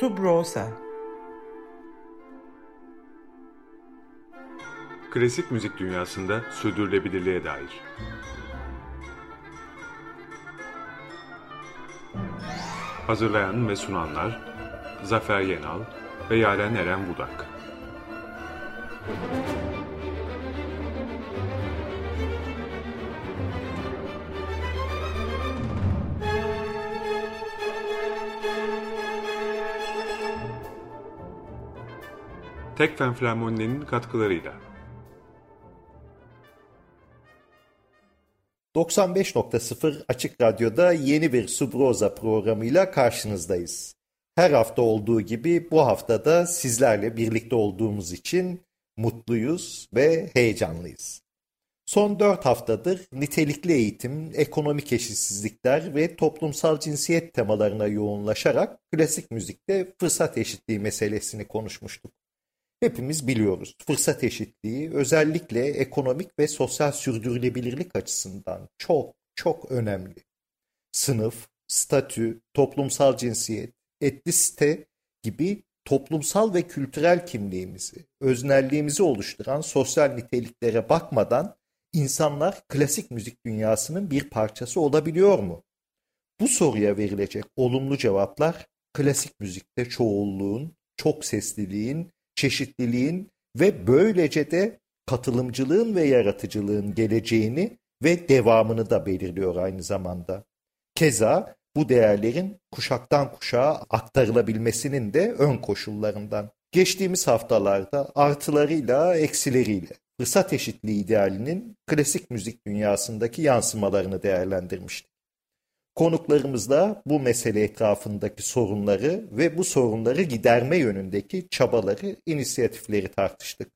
Subrosa Klasik müzik dünyasında sürdürülebilirliğe dair. Hazırlayan ve sunanlar Zafer Yenal ve Yaren Eren Budak. Tekfen Flamoni'nin katkılarıyla. 95.0 Açık Radyo'da yeni bir Subroza programıyla karşınızdayız. Her hafta olduğu gibi bu haftada sizlerle birlikte olduğumuz için mutluyuz ve heyecanlıyız. Son dört haftadır nitelikli eğitim, ekonomik eşitsizlikler ve toplumsal cinsiyet temalarına yoğunlaşarak klasik müzikte fırsat eşitliği meselesini konuşmuştuk. Hepimiz biliyoruz. Fırsat eşitliği özellikle ekonomik ve sosyal sürdürülebilirlik açısından çok çok önemli. Sınıf, statü, toplumsal cinsiyet, etnisite gibi toplumsal ve kültürel kimliğimizi, öznelliğimizi oluşturan sosyal niteliklere bakmadan insanlar klasik müzik dünyasının bir parçası olabiliyor mu? Bu soruya verilecek olumlu cevaplar klasik müzikte çoğulluğun, çok sesliliğin çeşitliliğin ve böylece de katılımcılığın ve yaratıcılığın geleceğini ve devamını da belirliyor aynı zamanda. Keza bu değerlerin kuşaktan kuşağa aktarılabilmesinin de ön koşullarından. Geçtiğimiz haftalarda artılarıyla eksileriyle fırsat eşitliği idealinin klasik müzik dünyasındaki yansımalarını değerlendirmiştik. Konuklarımızla bu mesele etrafındaki sorunları ve bu sorunları giderme yönündeki çabaları, inisiyatifleri tartıştık.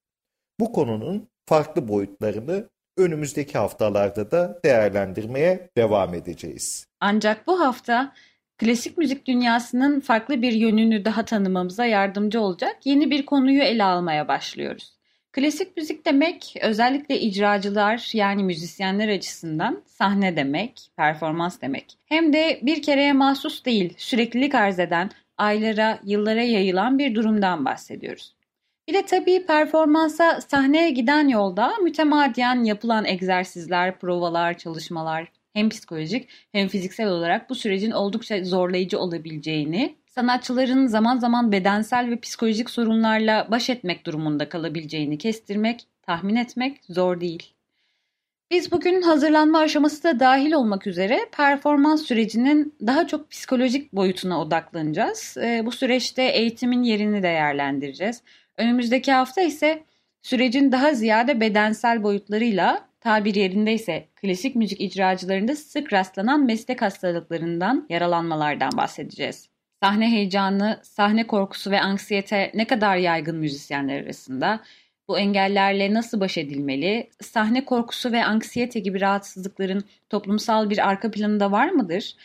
Bu konunun farklı boyutlarını önümüzdeki haftalarda da değerlendirmeye devam edeceğiz. Ancak bu hafta klasik müzik dünyasının farklı bir yönünü daha tanımamıza yardımcı olacak yeni bir konuyu ele almaya başlıyoruz. Klasik müzik demek özellikle icracılar yani müzisyenler açısından sahne demek, performans demek. Hem de bir kereye mahsus değil, süreklilik arz eden, aylara, yıllara yayılan bir durumdan bahsediyoruz. Bir de tabii performansa sahneye giden yolda mütemadiyen yapılan egzersizler, provalar, çalışmalar hem psikolojik hem fiziksel olarak bu sürecin oldukça zorlayıcı olabileceğini sanatçıların zaman zaman bedensel ve psikolojik sorunlarla baş etmek durumunda kalabileceğini kestirmek, tahmin etmek zor değil. Biz bugün hazırlanma aşaması da dahil olmak üzere performans sürecinin daha çok psikolojik boyutuna odaklanacağız. Ee, bu süreçte eğitimin yerini değerlendireceğiz. Önümüzdeki hafta ise sürecin daha ziyade bedensel boyutlarıyla tabir yerindeyse klasik müzik icracılarında sık rastlanan meslek hastalıklarından, yaralanmalardan bahsedeceğiz. Sahne heyecanı, sahne korkusu ve anksiyete ne kadar yaygın müzisyenler arasında? Bu engellerle nasıl baş edilmeli? Sahne korkusu ve anksiyete gibi rahatsızlıkların toplumsal bir arka planında var mıdır?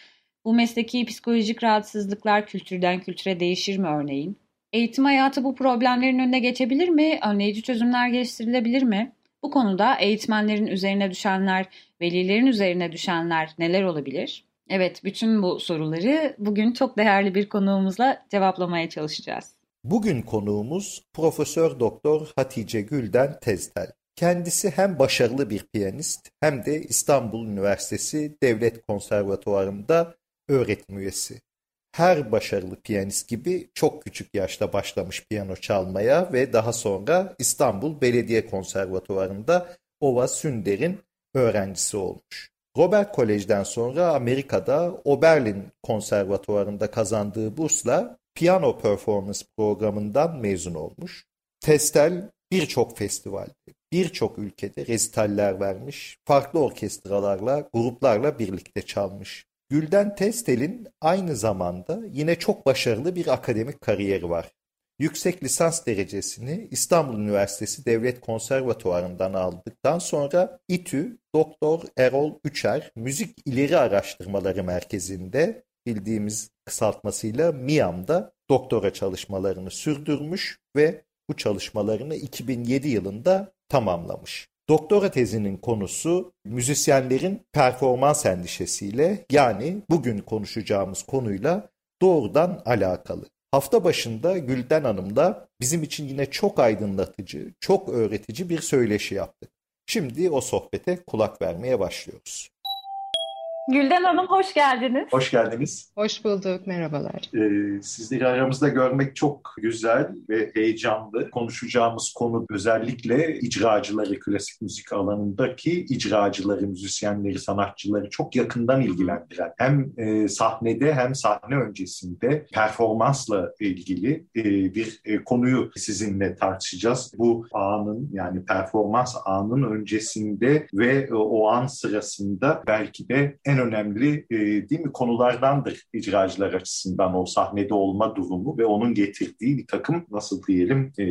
Bu mesleki psikolojik rahatsızlıklar kültürden kültüre değişir mi örneğin? Eğitim hayatı bu problemlerin önüne geçebilir mi? Önleyici çözümler geliştirilebilir mi? Bu konuda eğitmenlerin üzerine düşenler, velilerin üzerine düşenler neler olabilir? Evet, bütün bu soruları bugün çok değerli bir konuğumuzla cevaplamaya çalışacağız. Bugün konuğumuz Profesör Doktor Hatice Gülden Teztel. Kendisi hem başarılı bir piyanist hem de İstanbul Üniversitesi Devlet Konservatuvarı'nda öğretim üyesi. Her başarılı piyanist gibi çok küçük yaşta başlamış piyano çalmaya ve daha sonra İstanbul Belediye Konservatuvarı'nda Ova Sünder'in öğrencisi olmuş. Robert Kolej'den sonra Amerika'da Oberlin Konservatuvarı'nda kazandığı bursla piyano performance programından mezun olmuş. Testel birçok festivalde, birçok ülkede rezitaller vermiş, farklı orkestralarla, gruplarla birlikte çalmış. Gülden Testel'in aynı zamanda yine çok başarılı bir akademik kariyeri var. Yüksek lisans derecesini İstanbul Üniversitesi Devlet Konservatuvarı'ndan aldıktan sonra İTÜ Doktor Erol Üçer Müzik İleri Araştırmaları Merkezi'nde bildiğimiz kısaltmasıyla MİAM'da doktora çalışmalarını sürdürmüş ve bu çalışmalarını 2007 yılında tamamlamış. Doktora tezinin konusu müzisyenlerin performans endişesiyle yani bugün konuşacağımız konuyla doğrudan alakalı. Hafta başında Gülden Hanım da bizim için yine çok aydınlatıcı, çok öğretici bir söyleşi yaptı. Şimdi o sohbete kulak vermeye başlıyoruz. Gülden Hanım hoş geldiniz. Hoş geldiniz. Hoş bulduk, merhabalar. Ee, sizleri aramızda görmek çok güzel ve heyecanlı. Konuşacağımız konu özellikle icracıları, klasik müzik alanındaki icracıları, müzisyenleri, sanatçıları çok yakından ilgilendiren hem e, sahnede hem sahne öncesinde performansla ilgili e, bir e, konuyu sizinle tartışacağız. Bu anın yani performans anın öncesinde ve e, o an sırasında belki de en en önemli e, değil mi konulardandır icracılar açısından o sahnede olma durumu ve onun getirdiği bir takım nasıl diyelim e,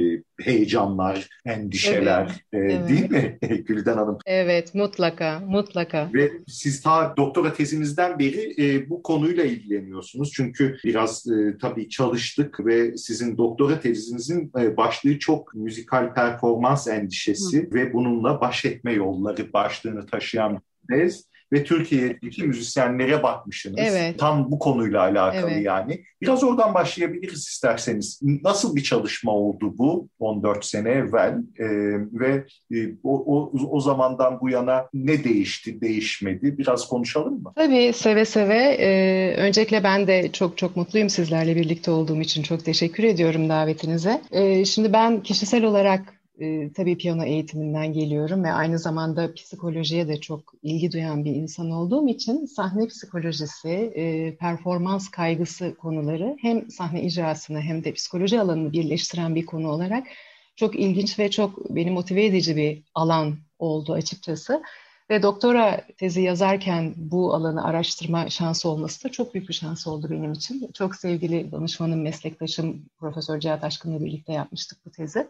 heyecanlar, endişeler evet. E, evet. değil mi Gülden Hanım? Evet mutlaka mutlaka. Ve siz ta doktora tezinizden beri e, bu konuyla ilgileniyorsunuz. Çünkü biraz e, tabii çalıştık ve sizin doktora tezinizin e, başlığı çok müzikal performans endişesi Hı. ve bununla baş etme yolları başlığını taşıyan tez ve Türkiye'deki müzisyenlere bakmışsınız. Evet. Tam bu konuyla alakalı evet. yani. Biraz oradan başlayabiliriz isterseniz. Nasıl bir çalışma oldu bu 14 sene evvel e, ve e, o, o, o zamandan bu yana ne değişti, değişmedi? Biraz konuşalım mı? Tabii seve seve. E, öncelikle ben de çok çok mutluyum sizlerle birlikte olduğum için. Çok teşekkür ediyorum davetinize. E, şimdi ben kişisel olarak e, tabii piyano eğitiminden geliyorum ve aynı zamanda psikolojiye de çok ilgi duyan bir insan olduğum için sahne psikolojisi, e, performans kaygısı konuları hem sahne icrasını hem de psikoloji alanını birleştiren bir konu olarak çok ilginç ve çok beni motive edici bir alan oldu açıkçası. Ve doktora tezi yazarken bu alanı araştırma şansı olması da çok büyük bir şans oldu benim için. Çok sevgili danışmanım, meslektaşım Profesör Cihat Aşkın'la birlikte yapmıştık bu tezi.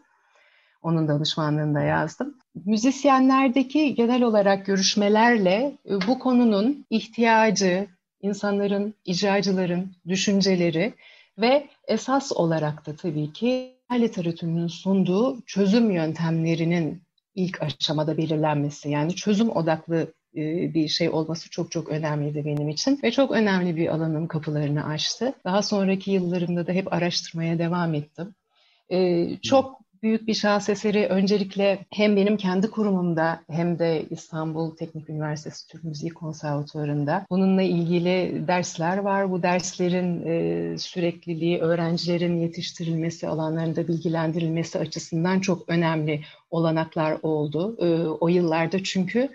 Onun danışmanlığında yazdım. Müzisyenlerdeki genel olarak görüşmelerle e, bu konunun ihtiyacı, insanların, icracıların düşünceleri ve esas olarak da tabii ki literatürünün sunduğu çözüm yöntemlerinin ilk aşamada belirlenmesi yani çözüm odaklı e, bir şey olması çok çok önemliydi benim için ve çok önemli bir alanın kapılarını açtı. Daha sonraki yıllarımda da hep araştırmaya devam ettim. E, çok büyük bir şans eseri öncelikle hem benim kendi kurumumda hem de İstanbul Teknik Üniversitesi Türk Müziği Konservatuvarı'nda bununla ilgili dersler var. Bu derslerin e, sürekliliği, öğrencilerin yetiştirilmesi, alanlarında bilgilendirilmesi açısından çok önemli olanaklar oldu. E, o yıllarda çünkü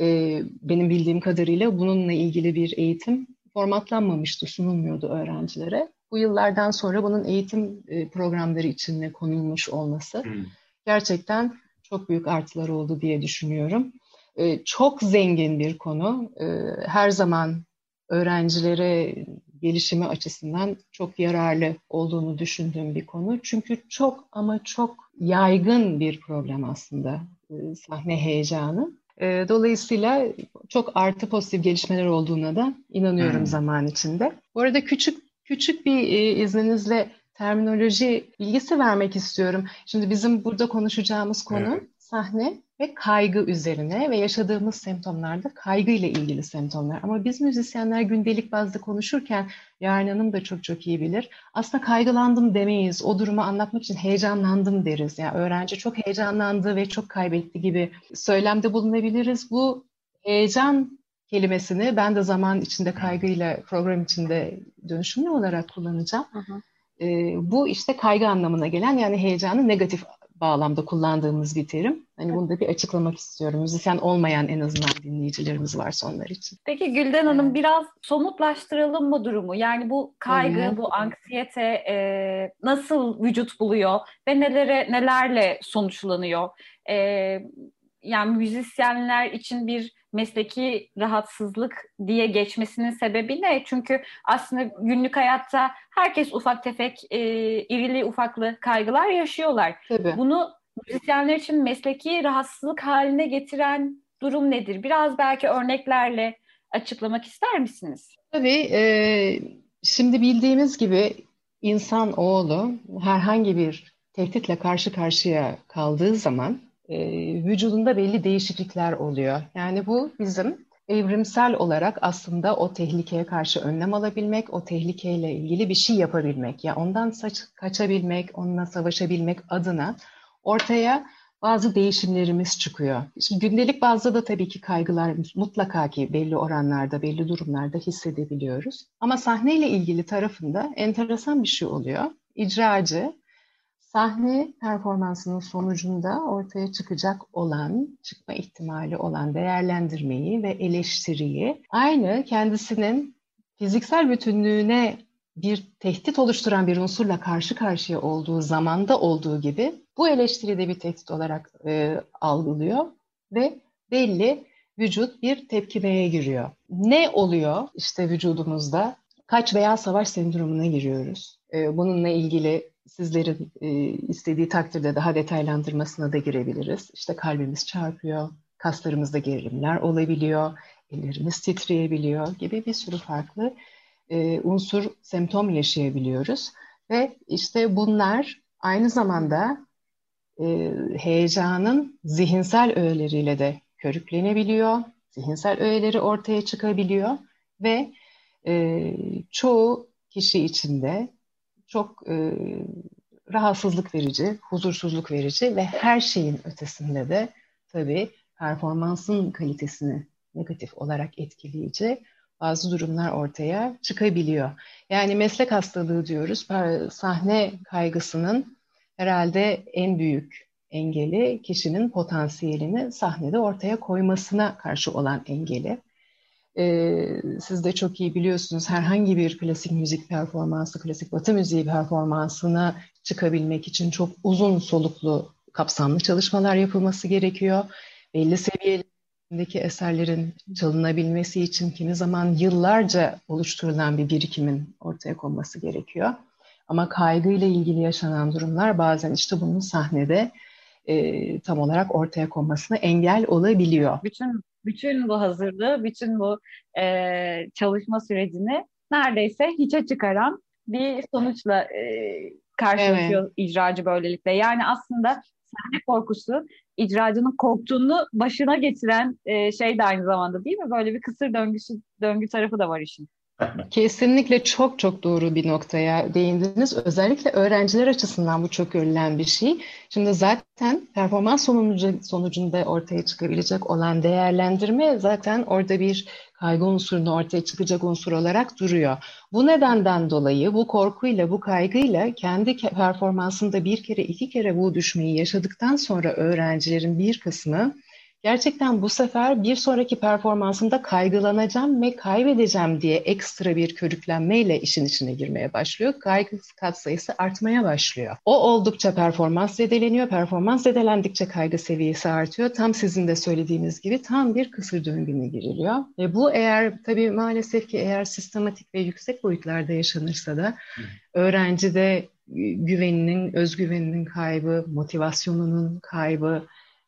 e, benim bildiğim kadarıyla bununla ilgili bir eğitim formatlanmamıştı, sunulmuyordu öğrencilere bu yıllardan sonra bunun eğitim e, programları içine konulmuş olması hmm. gerçekten çok büyük artılar oldu diye düşünüyorum. E, çok zengin bir konu. E, her zaman öğrencilere gelişimi açısından çok yararlı olduğunu düşündüğüm bir konu. Çünkü çok ama çok yaygın bir problem aslında sahne heyecanı. Dolayısıyla çok artı pozitif gelişmeler olduğuna da inanıyorum hmm. zaman içinde. Bu arada küçük Küçük bir e, izninizle terminoloji bilgisi vermek istiyorum. Şimdi bizim burada konuşacağımız konu evet. sahne ve kaygı üzerine ve yaşadığımız semptomlarda kaygı ile ilgili semptomlar. Ama biz müzisyenler gündelik bazda konuşurken Yarın Hanım da çok çok iyi bilir. Aslında kaygılandım demeyiz. O durumu anlatmak için heyecanlandım deriz. Yani öğrenci çok heyecanlandı ve çok kaybetti gibi söylemde bulunabiliriz. Bu heyecan kelimesini ben de zaman içinde kaygıyla program içinde dönüşümlü olarak kullanacağım. Hı hı. E, bu işte kaygı anlamına gelen yani heyecanı negatif bağlamda kullandığımız bir terim. Hani bunu da bir açıklamak istiyorum. Müzisyen olmayan en azından dinleyicilerimiz varsa onlar için. Peki Gülden Hanım biraz somutlaştıralım mı durumu? Yani bu kaygı, Hı-hı. bu anksiyete e, nasıl vücut buluyor ve nelere nelerle sonuçlanıyor? E, yani müzisyenler için bir mesleki rahatsızlık diye geçmesinin sebebi ne? Çünkü aslında günlük hayatta herkes ufak tefek e, irili ufaklı kaygılar yaşıyorlar. Tabii. Bunu müzisyenler için mesleki rahatsızlık haline getiren durum nedir? Biraz belki örneklerle açıklamak ister misiniz? Tabii. E, şimdi bildiğimiz gibi insan oğlu herhangi bir tehditle karşı karşıya kaldığı zaman e, vücudunda belli değişiklikler oluyor. Yani bu bizim evrimsel olarak aslında o tehlikeye karşı önlem alabilmek, o tehlikeyle ilgili bir şey yapabilmek, ya ondan saç, kaçabilmek, onunla savaşabilmek adına ortaya bazı değişimlerimiz çıkıyor. Şimdi gündelik bazda da tabii ki kaygılar mutlaka ki belli oranlarda, belli durumlarda hissedebiliyoruz. Ama sahneyle ilgili tarafında enteresan bir şey oluyor. İcracı sahne performansının sonucunda ortaya çıkacak olan, çıkma ihtimali olan değerlendirmeyi ve eleştiriyi aynı kendisinin fiziksel bütünlüğüne bir tehdit oluşturan bir unsurla karşı karşıya olduğu zamanda olduğu gibi bu eleştiri de bir tehdit olarak e, algılıyor ve belli vücut bir tepkimeye giriyor. Ne oluyor işte vücudumuzda? Kaç veya savaş sendromuna giriyoruz. E, bununla ilgili sizlerin e, istediği takdirde daha detaylandırmasına da girebiliriz. İşte kalbimiz çarpıyor, kaslarımızda gerilimler olabiliyor, ellerimiz titreyebiliyor gibi bir sürü farklı e, unsur, semptom yaşayabiliyoruz. Ve işte bunlar aynı zamanda e, heyecanın zihinsel öğeleriyle de körüklenebiliyor. Zihinsel öğeleri ortaya çıkabiliyor ve e, çoğu kişi içinde çok e, rahatsızlık verici, huzursuzluk verici ve her şeyin ötesinde de tabii performansın kalitesini negatif olarak etkileyici bazı durumlar ortaya çıkabiliyor. Yani meslek hastalığı diyoruz. Sahne kaygısının herhalde en büyük engeli kişinin potansiyelini sahnede ortaya koymasına karşı olan engeli. Ee, siz de çok iyi biliyorsunuz herhangi bir klasik müzik performansı, klasik batı müziği performansına çıkabilmek için çok uzun soluklu, kapsamlı çalışmalar yapılması gerekiyor. Belli seviyelerdeki eserlerin çalınabilmesi için kimi zaman yıllarca oluşturulan bir birikimin ortaya konması gerekiyor. Ama kaygıyla ilgili yaşanan durumlar bazen işte bunun sahnede e, tam olarak ortaya konmasına engel olabiliyor. Bütün bütün bu hazırlığı, bütün bu e, çalışma sürecini neredeyse hiçe çıkaran bir sonuçla e, karşılaşıyor evet. icracı böylelikle. Yani aslında sahne korkusu icracının korktuğunu başına getiren e, şey de aynı zamanda değil mi? Böyle bir kısır döngüsü döngü tarafı da var işin. Kesinlikle çok çok doğru bir noktaya değindiniz. Özellikle öğrenciler açısından bu çok görülen bir şey. Şimdi zaten performans sonucu, sonucunda ortaya çıkabilecek olan değerlendirme zaten orada bir kaygı unsurunu ortaya çıkacak unsur olarak duruyor. Bu nedenden dolayı bu korkuyla, bu kaygıyla kendi performansında bir kere, iki kere bu düşmeyi yaşadıktan sonra öğrencilerin bir kısmı gerçekten bu sefer bir sonraki performansımda kaygılanacağım ve kaybedeceğim diye ekstra bir körüklenmeyle işin içine girmeye başlıyor. Kaygı katsayısı artmaya başlıyor. O oldukça performans zedeleniyor. Performans zedelendikçe kaygı seviyesi artıyor. Tam sizin de söylediğiniz gibi tam bir kısır döngüne giriliyor. Ve bu eğer tabii maalesef ki eğer sistematik ve yüksek boyutlarda yaşanırsa da öğrencide güveninin, özgüveninin kaybı, motivasyonunun kaybı,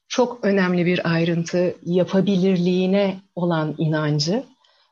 çok önemli bir ayrıntı yapabilirliğine olan inancı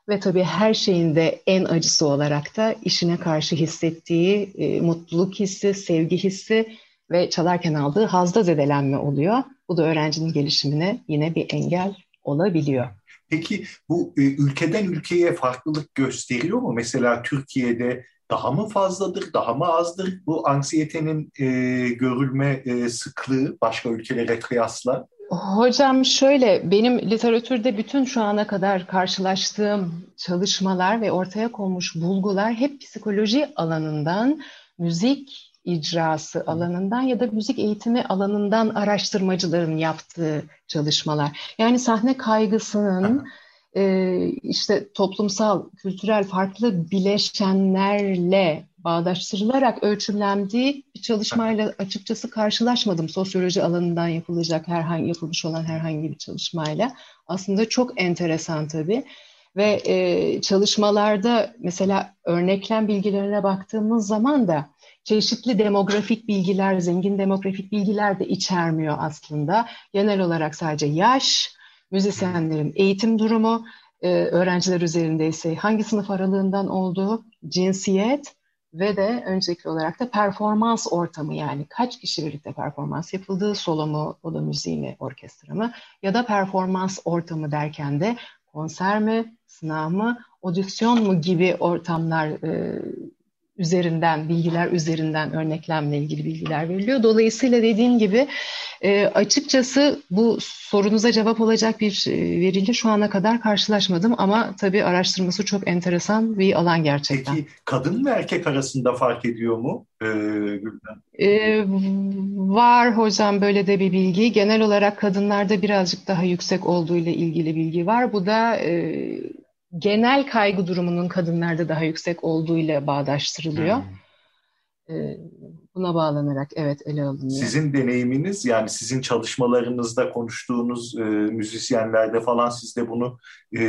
ve tabii her şeyin de en acısı olarak da işine karşı hissettiği e, mutluluk hissi, sevgi hissi ve çalarken aldığı hazda zedelenme oluyor. Bu da öğrencinin gelişimine yine bir engel olabiliyor. Peki bu e, ülkeden ülkeye farklılık gösteriyor mu? Mesela Türkiye'de daha mı fazladır, daha mı azdır bu anksiyetenin e, görülme e, sıklığı başka ülkelere kıyasla? Hocam şöyle, benim literatürde bütün şu ana kadar karşılaştığım çalışmalar ve ortaya konmuş bulgular hep psikoloji alanından, müzik icrası alanından ya da müzik eğitimi alanından araştırmacıların yaptığı çalışmalar. Yani sahne kaygısının e, işte toplumsal, kültürel farklı bileşenlerle bağdaştırılarak ölçümlendiği bir çalışmayla açıkçası karşılaşmadım. Sosyoloji alanından yapılacak herhangi yapılmış olan herhangi bir çalışmayla. Aslında çok enteresan tabii. Ve e, çalışmalarda mesela örneklem bilgilerine baktığımız zaman da çeşitli demografik bilgiler, zengin demografik bilgiler de içermiyor aslında. Genel olarak sadece yaş, müzisyenlerin eğitim durumu, e, öğrenciler üzerinde ise hangi sınıf aralığından olduğu, cinsiyet ve de öncelikli olarak da performans ortamı yani kaç kişi birlikte performans yapıldığı solo mu, o da müziği mi, orkestra mı ya da performans ortamı derken de konser mi, sınav mı, odisyon mu gibi ortamlar e, üzerinden, bilgiler üzerinden örneklemle ilgili bilgiler veriliyor. Dolayısıyla dediğim gibi e, açıkçası bu sorunuza cevap olacak bir e, veriyle şu ana kadar karşılaşmadım ama tabii araştırması çok enteresan bir alan gerçekten. Peki kadın ve erkek arasında fark ediyor mu e, Gülden? E, var hocam böyle de bir bilgi. Genel olarak kadınlarda birazcık daha yüksek olduğu ile ilgili bilgi var. Bu da e, genel kaygı durumunun kadınlarda daha yüksek olduğuyla bağdaştırılıyor. Hmm. Ee, buna bağlanarak evet ele alınıyor. Sizin deneyiminiz yani sizin çalışmalarınızda konuştuğunuz e, müzisyenlerde falan siz de bunu e,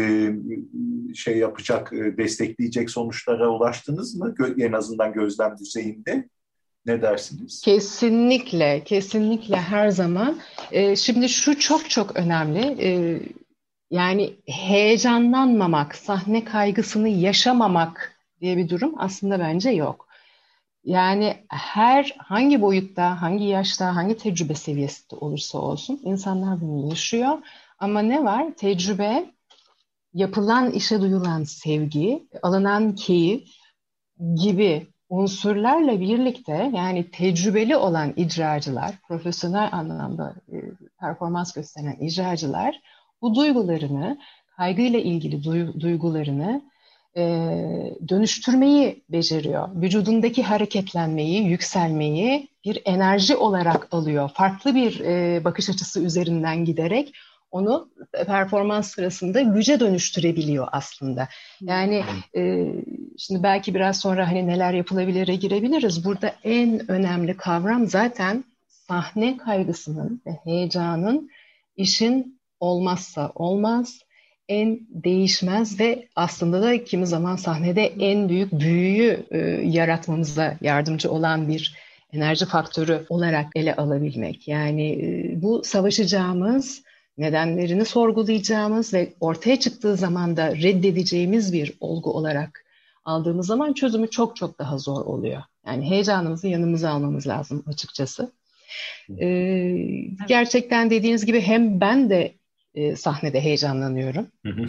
şey yapacak, e, destekleyecek sonuçlara ulaştınız mı? Gö en azından gözlem düzeyinde. Ne dersiniz? Kesinlikle, kesinlikle her zaman. E, şimdi şu çok çok önemli. E, yani heyecanlanmamak, sahne kaygısını yaşamamak diye bir durum aslında bence yok. Yani her hangi boyutta, hangi yaşta, hangi tecrübe seviyesinde olursa olsun insanlar bunu yaşıyor. Ama ne var? Tecrübe, yapılan işe duyulan sevgi, alınan keyif gibi unsurlarla birlikte yani tecrübeli olan icracılar, profesyonel anlamda e, performans gösteren icracılar bu duygularını, kaygıyla ilgili duygularını e, dönüştürmeyi beceriyor. Vücudundaki hareketlenmeyi, yükselmeyi bir enerji olarak alıyor. Farklı bir e, bakış açısı üzerinden giderek onu performans sırasında güce dönüştürebiliyor aslında. Yani e, şimdi belki biraz sonra hani neler yapılabilire girebiliriz. Burada en önemli kavram zaten sahne kaygısının ve heyecanın işin olmazsa olmaz, en değişmez ve aslında da kimi zaman sahnede en büyük büyüyü e, yaratmamıza yardımcı olan bir enerji faktörü olarak ele alabilmek. Yani e, bu savaşacağımız, nedenlerini sorgulayacağımız ve ortaya çıktığı zaman da reddedeceğimiz bir olgu olarak aldığımız zaman çözümü çok çok daha zor oluyor. Yani heyecanımızı yanımıza almamız lazım açıkçası. Ee, gerçekten dediğiniz gibi hem ben de e, sahnede heyecanlanıyorum. Hı hı.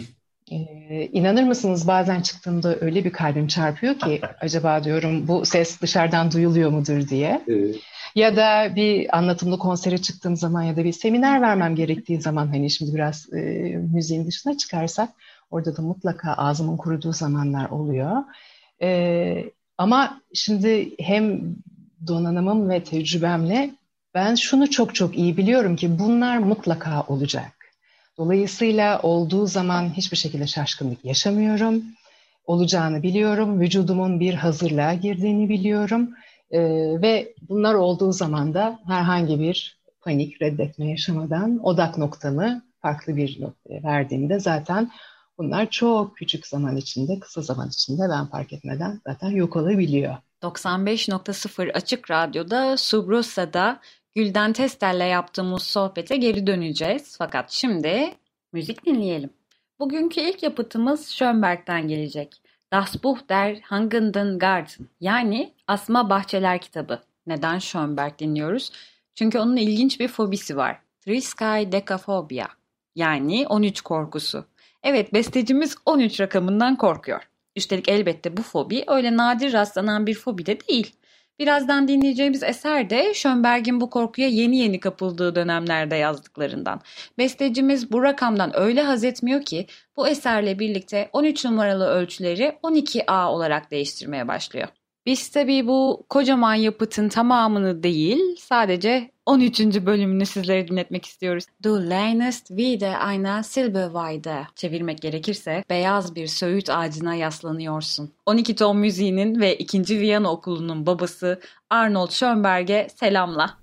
Ee, inanır mısınız bazen çıktığımda öyle bir kalbim çarpıyor ki acaba diyorum bu ses dışarıdan duyuluyor mudur diye. Evet. Ya da bir anlatımlı konsere çıktığım zaman ya da bir seminer vermem gerektiği zaman hani şimdi biraz e, müziğin dışına çıkarsak orada da mutlaka ağzımın kuruduğu zamanlar oluyor. E, ama şimdi hem donanımım ve tecrübemle ben şunu çok çok iyi biliyorum ki bunlar mutlaka olacak. Dolayısıyla olduğu zaman hiçbir şekilde şaşkınlık yaşamıyorum. Olacağını biliyorum. Vücudumun bir hazırlığa girdiğini biliyorum. Ee, ve bunlar olduğu zaman da herhangi bir panik, reddetme yaşamadan odak noktamı farklı bir noktaya verdiğimde zaten bunlar çok küçük zaman içinde, kısa zaman içinde ben fark etmeden zaten yok olabiliyor. 95.0 Açık Radyo'da Subrosa'da Gülden Tester'le yaptığımız sohbete geri döneceğiz. Fakat şimdi müzik dinleyelim. Bugünkü ilk yapıtımız Schönberg'den gelecek. Das Buch der Hangenden Garten yani Asma Bahçeler kitabı. Neden Schönberg dinliyoruz? Çünkü onun ilginç bir fobisi var. Three Sky Decaphobia yani 13 korkusu. Evet bestecimiz 13 rakamından korkuyor. Üstelik elbette bu fobi öyle nadir rastlanan bir fobi de değil. Birazdan dinleyeceğimiz eser de Schönberg'in bu korkuya yeni yeni kapıldığı dönemlerde yazdıklarından. Bestecimiz bu rakamdan öyle haz etmiyor ki bu eserle birlikte 13 numaralı ölçüleri 12A olarak değiştirmeye başlıyor. Biz tabii bu kocaman yapıtın tamamını değil, sadece 13. bölümünü sizlere dinletmek istiyoruz. Du leinest wieder eine Silberweide. Çevirmek gerekirse beyaz bir söğüt ağacına yaslanıyorsun. 12 ton müziğinin ve 2. Viyana okulunun babası Arnold Schönberg'e selamla.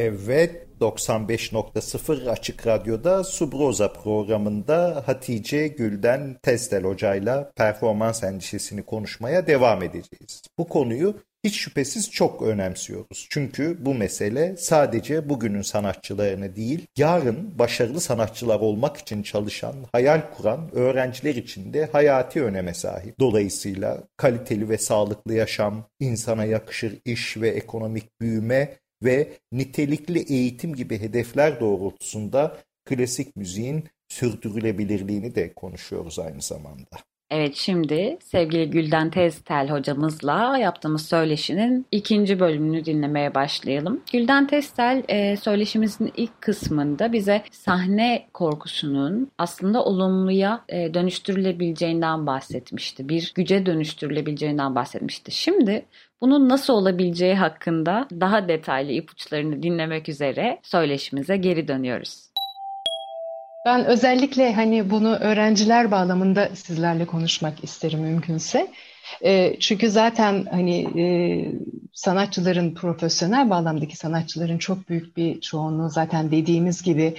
Evet, 95.0 Açık Radyo'da Subroza programında Hatice Gülden Testel hocayla performans endişesini konuşmaya devam edeceğiz. Bu konuyu hiç şüphesiz çok önemsiyoruz. Çünkü bu mesele sadece bugünün sanatçılarını değil, yarın başarılı sanatçılar olmak için çalışan, hayal kuran öğrenciler için de hayati öneme sahip. Dolayısıyla kaliteli ve sağlıklı yaşam, insana yakışır iş ve ekonomik büyüme ve nitelikli eğitim gibi hedefler doğrultusunda klasik müziğin sürdürülebilirliğini de konuşuyoruz aynı zamanda. Evet şimdi sevgili Gülden Teztel hocamızla yaptığımız söyleşinin ikinci bölümünü dinlemeye başlayalım. Gülden Teztel e, söyleşimizin ilk kısmında bize sahne korkusunun aslında olumluya e, dönüştürülebileceğinden bahsetmişti. Bir güce dönüştürülebileceğinden bahsetmişti. Şimdi bunun nasıl olabileceği hakkında daha detaylı ipuçlarını dinlemek üzere söyleşimize geri dönüyoruz. Ben özellikle hani bunu öğrenciler bağlamında sizlerle konuşmak isterim mümkünse. E, çünkü zaten hani e, sanatçıların, profesyonel bağlamdaki sanatçıların çok büyük bir çoğunluğu zaten dediğimiz gibi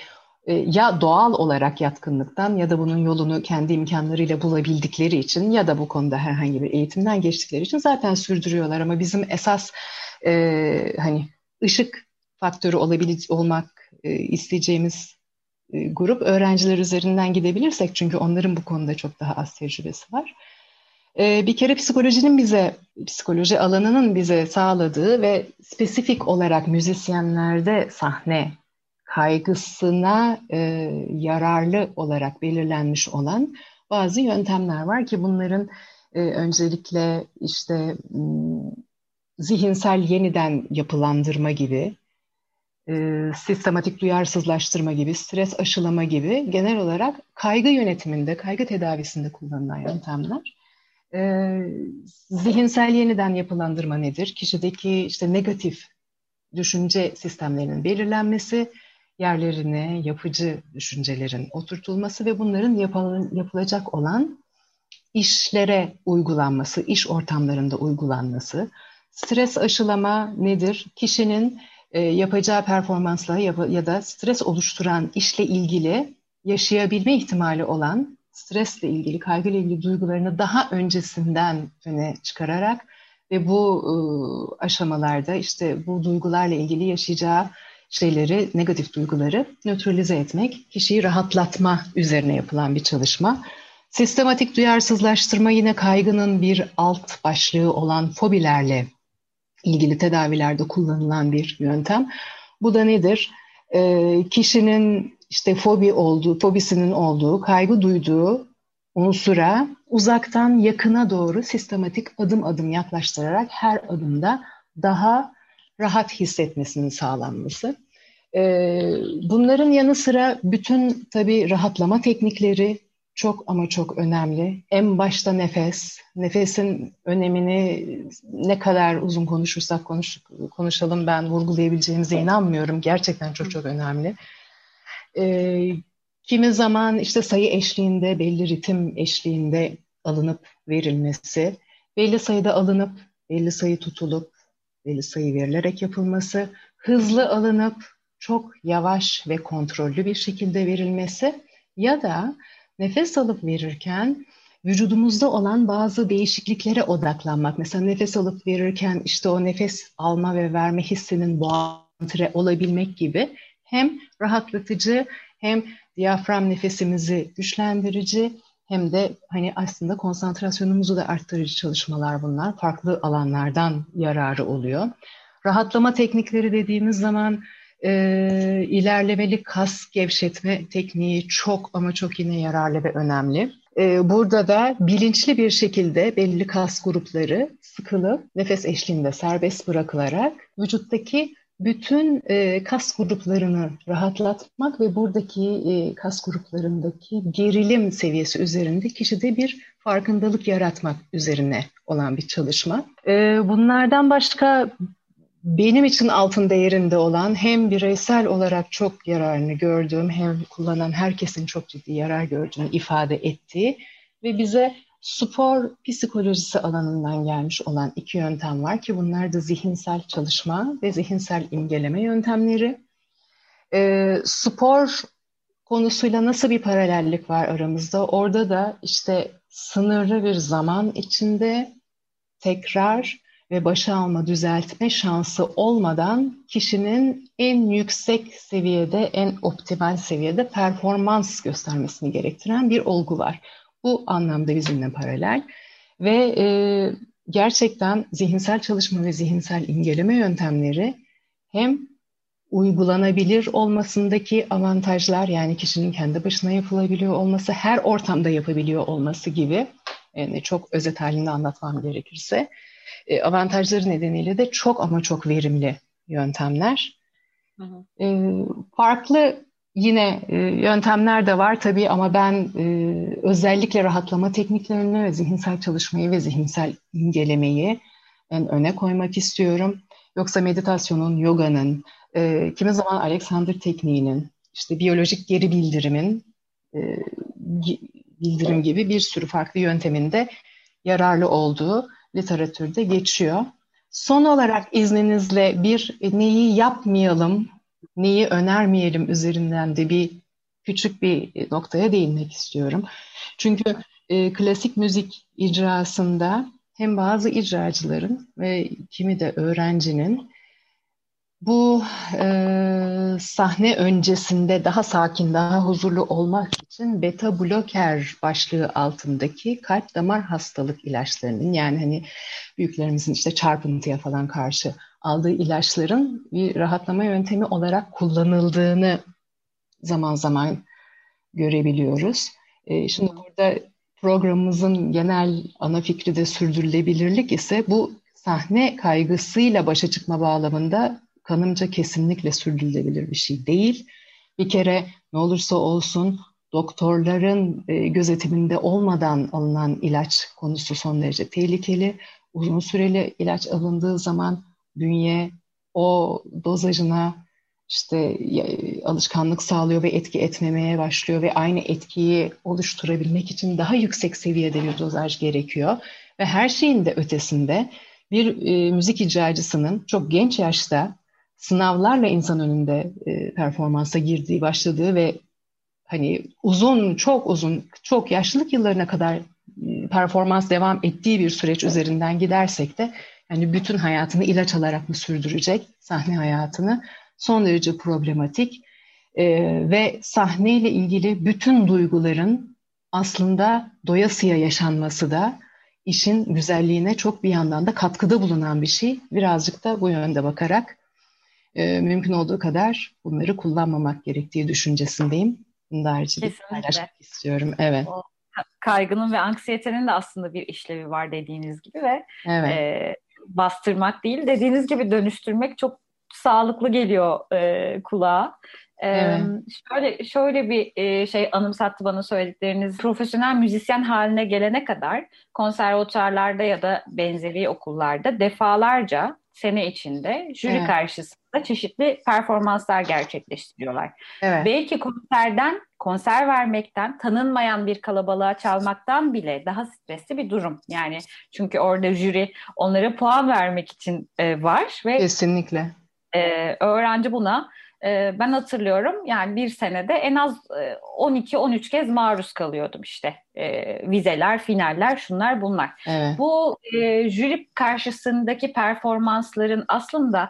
ya doğal olarak yatkınlıktan ya da bunun yolunu kendi imkanlarıyla bulabildikleri için ya da bu konuda herhangi bir eğitimden geçtikleri için zaten sürdürüyorlar. Ama bizim esas e, hani ışık faktörü olabil olmak e, isteyeceğimiz e, grup öğrenciler üzerinden gidebilirsek çünkü onların bu konuda çok daha az tecrübesi var. E, bir kere psikolojinin bize, psikoloji alanının bize sağladığı ve spesifik olarak müzisyenlerde sahne kaygısına e, yararlı olarak belirlenmiş olan bazı yöntemler var ki bunların e, öncelikle işte zihinsel yeniden yapılandırma gibi, e, sistematik duyarsızlaştırma gibi, stres aşılama gibi genel olarak kaygı yönetiminde, kaygı tedavisinde kullanılan yöntemler. E, zihinsel yeniden yapılandırma nedir? Kişideki işte negatif düşünce sistemlerinin belirlenmesi, yerlerine yapıcı düşüncelerin oturtulması ve bunların yapıl yapılacak olan işlere uygulanması, iş ortamlarında uygulanması. Stres aşılama nedir? Kişinin e, yapacağı performansla ya, ya da stres oluşturan işle ilgili yaşayabilme ihtimali olan stresle ilgili, kaygıyla ilgili duygularını daha öncesinden öne çıkararak ve bu e, aşamalarda işte bu duygularla ilgili yaşayacağı şeyleri, negatif duyguları nötralize etmek, kişiyi rahatlatma üzerine yapılan bir çalışma. Sistematik duyarsızlaştırma yine kaygının bir alt başlığı olan fobilerle ilgili tedavilerde kullanılan bir yöntem. Bu da nedir? E, kişinin işte fobi olduğu, fobisinin olduğu, kaygı duyduğu unsura uzaktan yakına doğru sistematik adım adım yaklaştırarak her adımda daha rahat hissetmesinin sağlanması. Ee, bunların yanı sıra bütün tabii rahatlama teknikleri, çok ama çok önemli. En başta nefes. Nefesin önemini ne kadar uzun konuşursak konuş, konuşalım ben vurgulayabileceğimize inanmıyorum. Gerçekten çok çok önemli. Ee, kimi zaman işte sayı eşliğinde, belli ritim eşliğinde alınıp verilmesi, belli sayıda alınıp, belli sayı tutulup, sayı verilerek yapılması, hızlı alınıp çok yavaş ve kontrollü bir şekilde verilmesi ya da nefes alıp verirken vücudumuzda olan bazı değişikliklere odaklanmak. Mesela nefes alıp verirken işte o nefes alma ve verme hissinin boğantre olabilmek gibi hem rahatlatıcı hem diyafram nefesimizi güçlendirici hem de hani aslında konsantrasyonumuzu da arttırıcı çalışmalar bunlar. Farklı alanlardan yararı oluyor. Rahatlama teknikleri dediğimiz zaman e, ilerlemeli kas gevşetme tekniği çok ama çok yine yararlı ve önemli. E, burada da bilinçli bir şekilde belli kas grupları sıkılıp nefes eşliğinde serbest bırakılarak vücuttaki bütün e, kas gruplarını rahatlatmak ve buradaki e, kas gruplarındaki gerilim seviyesi üzerinde kişide bir farkındalık yaratmak üzerine olan bir çalışma. E, bunlardan başka benim için altın değerinde olan hem bireysel olarak çok yararını gördüğüm hem kullanan herkesin çok ciddi yarar gördüğünü ifade ettiği ve bize spor psikolojisi alanından gelmiş olan iki yöntem var ki bunlar da zihinsel çalışma ve zihinsel imgeleme yöntemleri. E, spor konusuyla nasıl bir paralellik var aramızda? Orada da işte sınırlı bir zaman içinde tekrar ve başa alma, düzeltme şansı olmadan kişinin en yüksek seviyede, en optimal seviyede performans göstermesini gerektiren bir olgu var. Bu anlamda bizimle paralel ve e, gerçekten zihinsel çalışma ve zihinsel imgeleme yöntemleri hem uygulanabilir olmasındaki avantajlar yani kişinin kendi başına yapılabiliyor olması, her ortamda yapabiliyor olması gibi yani çok özet halinde anlatmam gerekirse e, avantajları nedeniyle de çok ama çok verimli yöntemler. Hı hı. E, farklı yine e, yöntemler de var tabii ama ben e, özellikle rahatlama tekniklerini ve zihinsel çalışmayı ve zihinsel imgelemeyi en öne koymak istiyorum. Yoksa meditasyonun, yoganın, e, kimi zaman Alexander tekniğinin, işte biyolojik geri bildirimin, e, bildirim gibi bir sürü farklı yönteminde yararlı olduğu literatürde geçiyor. Son olarak izninizle bir neyi yapmayalım, neyi önermeyelim üzerinden de bir küçük bir noktaya değinmek istiyorum. Çünkü e, klasik müzik icrasında hem bazı icracıların ve kimi de öğrencinin bu e, sahne öncesinde daha sakin, daha huzurlu olmak için beta bloker başlığı altındaki kalp damar hastalık ilaçlarının yani hani büyüklerimizin işte çarpıntıya falan karşı aldığı ilaçların bir rahatlama yöntemi olarak kullanıldığını zaman zaman görebiliyoruz. E, şimdi burada programımızın genel ana fikri de sürdürülebilirlik ise bu sahne kaygısıyla başa çıkma bağlamında kanımca kesinlikle sürdürülebilir bir şey değil. Bir kere ne olursa olsun doktorların e, gözetiminde olmadan alınan ilaç konusu son derece tehlikeli. Uzun süreli ilaç alındığı zaman bünye o dozajına işte alışkanlık sağlıyor ve etki etmemeye başlıyor ve aynı etkiyi oluşturabilmek için daha yüksek seviyede bir dozaj gerekiyor. Ve her şeyin de ötesinde bir e, müzik icracısının çok genç yaşta sınavlarla insan önünde e, performansa girdiği, başladığı ve hani uzun, çok uzun, çok yaşlılık yıllarına kadar e, performans devam ettiği bir süreç üzerinden gidersek de yani bütün hayatını ilaç alarak mı sürdürecek sahne hayatını son derece problematik e, ve sahneyle ilgili bütün duyguların aslında doyasıya yaşanması da işin güzelliğine çok bir yandan da katkıda bulunan bir şey. Birazcık da bu yönde bakarak e, mümkün olduğu kadar bunları kullanmamak gerektiği düşüncesindeyim. Bunu da paylaşmak istiyorum. Evet. O kaygının ve anksiyetenin de aslında bir işlevi var dediğiniz gibi ve evet. e, bastırmak değil dediğiniz gibi dönüştürmek çok sağlıklı geliyor e, kulağa. Evet. şöyle şöyle bir e, şey anımsattı bana söyledikleriniz. Profesyonel müzisyen haline gelene kadar konservatuarlarda ya da benzeri okullarda defalarca sene içinde jüri evet. karşısında çeşitli performanslar gerçekleştiriyorlar. Evet. Belki konserden, konser vermekten, tanınmayan bir kalabalığa çalmaktan bile daha stresli bir durum. Yani çünkü orada jüri onlara puan vermek için e, var ve kesinlikle e, öğrenci buna e, ben hatırlıyorum yani bir senede en az e, 12-13 kez maruz kalıyordum işte e, vizeler, finaller, şunlar bunlar. Evet. Bu e, jüri karşısındaki performansların aslında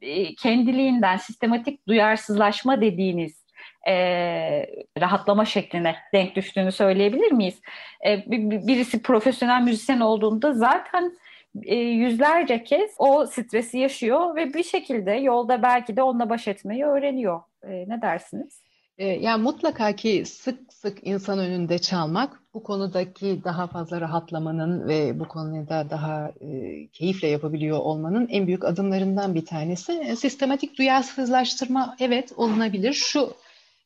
e, kendiliğinden sistematik duyarsızlaşma dediğiniz e, rahatlama şekline denk düştüğünü söyleyebilir miyiz? E, birisi profesyonel müzisyen olduğunda zaten e, yüzlerce kez o stresi yaşıyor ve bir şekilde yolda belki de onunla baş etmeyi öğreniyor. E, ne dersiniz? E, yani mutlaka ki sık sık insan önünde çalmak bu konudaki daha fazla rahatlamanın ve bu konuda daha e, keyifle yapabiliyor olmanın en büyük adımlarından bir tanesi. E, sistematik duyarsızlaştırma evet olunabilir. Şu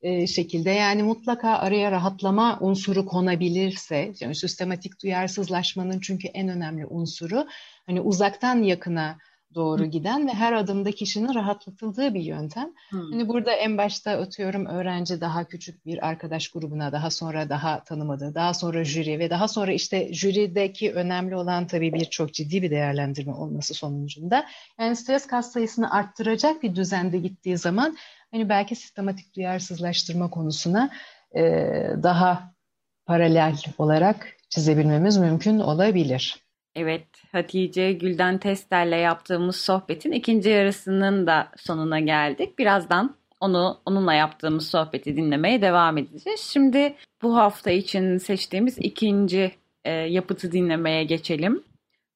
e, şekilde yani mutlaka araya rahatlama unsuru konabilirse yani sistematik duyarsızlaşmanın çünkü en önemli unsuru hani uzaktan yakına doğru giden ve her adımda kişinin rahatlatıldığı bir yöntem. Hmm. Hani burada en başta atıyorum öğrenci daha küçük bir arkadaş grubuna, daha sonra daha tanımadığı, daha sonra jüri ve daha sonra işte jürideki önemli olan tabii bir çok ciddi bir değerlendirme olması sonucunda. Yani stres kas sayısını arttıracak bir düzende gittiği zaman hani belki sistematik duyarsızlaştırma konusuna e, daha paralel olarak çizebilmemiz mümkün olabilir. Evet, Hatice Gülden Tester'le yaptığımız sohbetin ikinci yarısının da sonuna geldik. Birazdan onu onunla yaptığımız sohbeti dinlemeye devam edeceğiz. Şimdi bu hafta için seçtiğimiz ikinci e, yapıtı dinlemeye geçelim.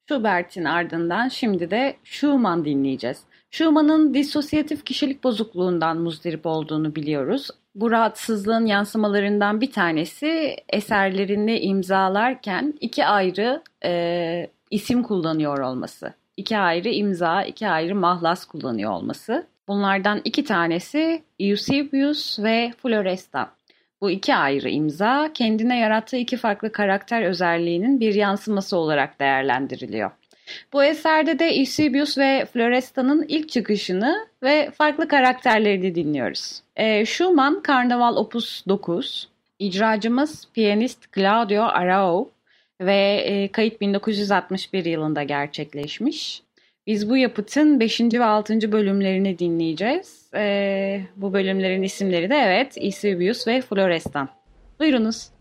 Schubert'in ardından şimdi de Schumann dinleyeceğiz. Schumann'ın disosyatif kişilik bozukluğundan muzdarip olduğunu biliyoruz. Bu rahatsızlığın yansımalarından bir tanesi eserlerini imzalarken iki ayrı e, isim kullanıyor olması. İki ayrı imza, iki ayrı mahlas kullanıyor olması. Bunlardan iki tanesi Eusebius ve Florestan. Bu iki ayrı imza kendine yarattığı iki farklı karakter özelliğinin bir yansıması olarak değerlendiriliyor. Bu eserde de Eusebius ve Floresta'nın ilk çıkışını ve farklı karakterlerini dinliyoruz. E, Schumann Karnaval Opus 9, icracımız piyanist Claudio Arau ve e, kayıt 1961 yılında gerçekleşmiş. Biz bu yapıtın 5. ve 6. bölümlerini dinleyeceğiz. E, bu bölümlerin isimleri de evet Eusebius ve Florestan. Buyurunuz.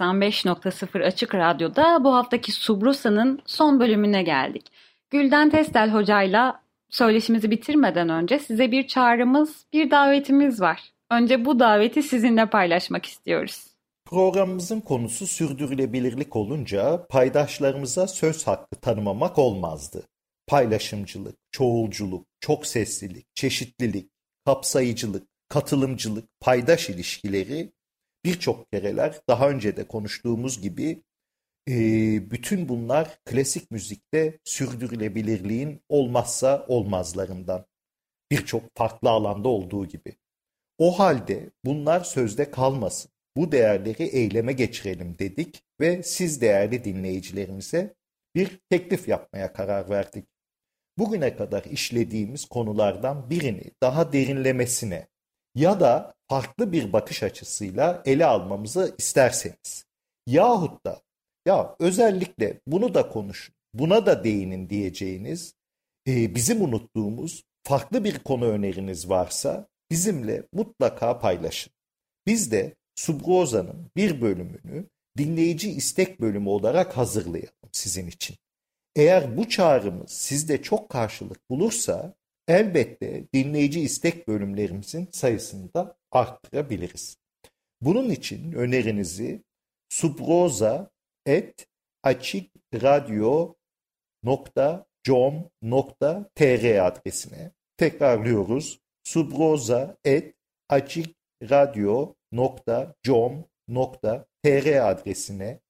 95.0 Açık Radyo'da bu haftaki Subrusa'nın son bölümüne geldik. Gülden Testel hocayla söyleşimizi bitirmeden önce size bir çağrımız, bir davetimiz var. Önce bu daveti sizinle paylaşmak istiyoruz. Programımızın konusu sürdürülebilirlik olunca paydaşlarımıza söz hakkı tanımamak olmazdı. Paylaşımcılık, çoğulculuk, çok seslilik, çeşitlilik, kapsayıcılık, katılımcılık, paydaş ilişkileri birçok kereler daha önce de konuştuğumuz gibi e, bütün bunlar klasik müzikte sürdürülebilirliğin olmazsa olmazlarından. Birçok farklı alanda olduğu gibi. O halde bunlar sözde kalmasın. Bu değerleri eyleme geçirelim dedik ve siz değerli dinleyicilerimize bir teklif yapmaya karar verdik. Bugüne kadar işlediğimiz konulardan birini daha derinlemesine ya da farklı bir bakış açısıyla ele almamızı isterseniz yahut da ya özellikle bunu da konuşun, buna da değinin diyeceğiniz e, bizim unuttuğumuz farklı bir konu öneriniz varsa bizimle mutlaka paylaşın. Biz de Subroza'nın bir bölümünü dinleyici istek bölümü olarak hazırlayalım sizin için. Eğer bu çağrımız sizde çok karşılık bulursa elbette dinleyici istek bölümlerimizin sayısını da arttırabiliriz. Bunun için önerinizi subroza et açikradyo.com.tr adresine tekrarlıyoruz. subroza et açikradyo.com.tr adresine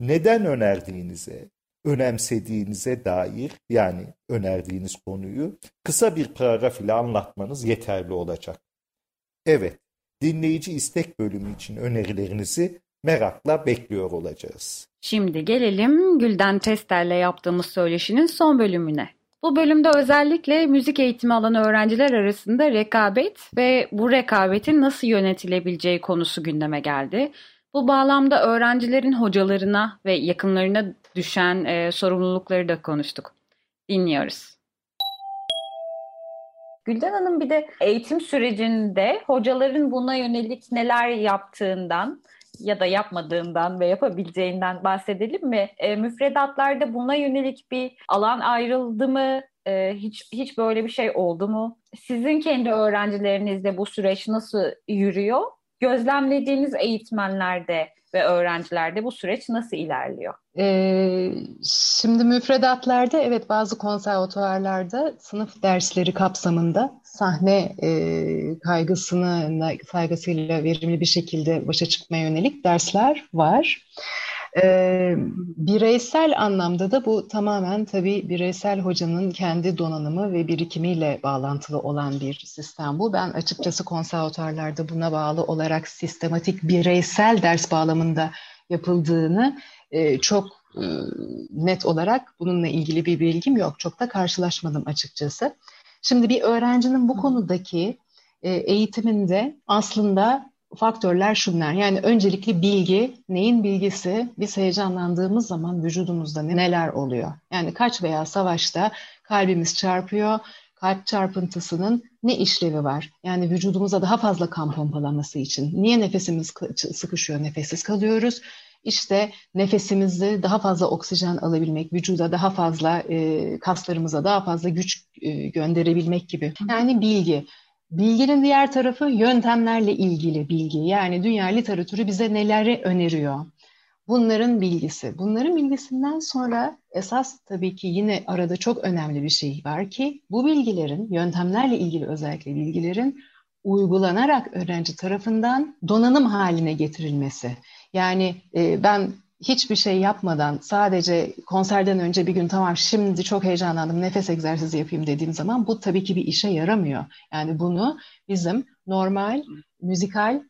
neden önerdiğinize, önemsediğinize dair yani önerdiğiniz konuyu kısa bir paragraf ile anlatmanız yeterli olacak. Evet, dinleyici istek bölümü için önerilerinizi merakla bekliyor olacağız. Şimdi gelelim Gülden Tester'le yaptığımız söyleşinin son bölümüne. Bu bölümde özellikle müzik eğitimi alan öğrenciler arasında rekabet ve bu rekabetin nasıl yönetilebileceği konusu gündeme geldi. Bu bağlamda öğrencilerin hocalarına ve yakınlarına düşen e, sorumlulukları da konuştuk. Dinliyoruz. Gülden Hanım bir de eğitim sürecinde hocaların buna yönelik neler yaptığından ya da yapmadığından ve yapabileceğinden bahsedelim mi? E, müfredatlarda buna yönelik bir alan ayrıldı mı? E, hiç hiç böyle bir şey oldu mu? Sizin kendi öğrencilerinizde bu süreç nasıl yürüyor? Gözlemlediğiniz eğitmenlerde ve öğrencilerde bu süreç nasıl ilerliyor? Ee, şimdi müfredatlarda evet bazı konservatuvarlarda sınıf dersleri kapsamında sahne e, kaygısını saygısıyla verimli bir şekilde başa çıkmaya yönelik dersler var. E, bireysel anlamda da bu tamamen tabii bireysel hocanın kendi donanımı ve birikimiyle bağlantılı olan bir sistem bu. Ben açıkçası konservatuarlarda buna bağlı olarak sistematik bireysel ders bağlamında yapıldığını e, çok e, net olarak bununla ilgili bir bilgim yok. Çok da karşılaşmadım açıkçası. Şimdi bir öğrencinin bu konudaki e, eğitiminde aslında faktörler şunlar. Yani öncelikli bilgi, neyin bilgisi? Biz heyecanlandığımız zaman vücudumuzda neler oluyor? Yani kaç veya savaşta kalbimiz çarpıyor, kalp çarpıntısının ne işlevi var? Yani vücudumuza daha fazla kan pompalaması için. Niye nefesimiz sıkışıyor, nefessiz kalıyoruz? İşte nefesimizi daha fazla oksijen alabilmek, vücuda daha fazla, kaslarımıza daha fazla güç gönderebilmek gibi. Yani bilgi. Bilginin diğer tarafı yöntemlerle ilgili bilgi. Yani dünya literatürü bize neleri öneriyor? Bunların bilgisi. Bunların bilgisinden sonra esas tabii ki yine arada çok önemli bir şey var ki bu bilgilerin, yöntemlerle ilgili özellikle bilgilerin uygulanarak öğrenci tarafından donanım haline getirilmesi. Yani e, ben hiçbir şey yapmadan sadece konserden önce bir gün tamam şimdi çok heyecanlandım nefes egzersizi yapayım dediğim zaman bu tabii ki bir işe yaramıyor. Yani bunu bizim normal müzikal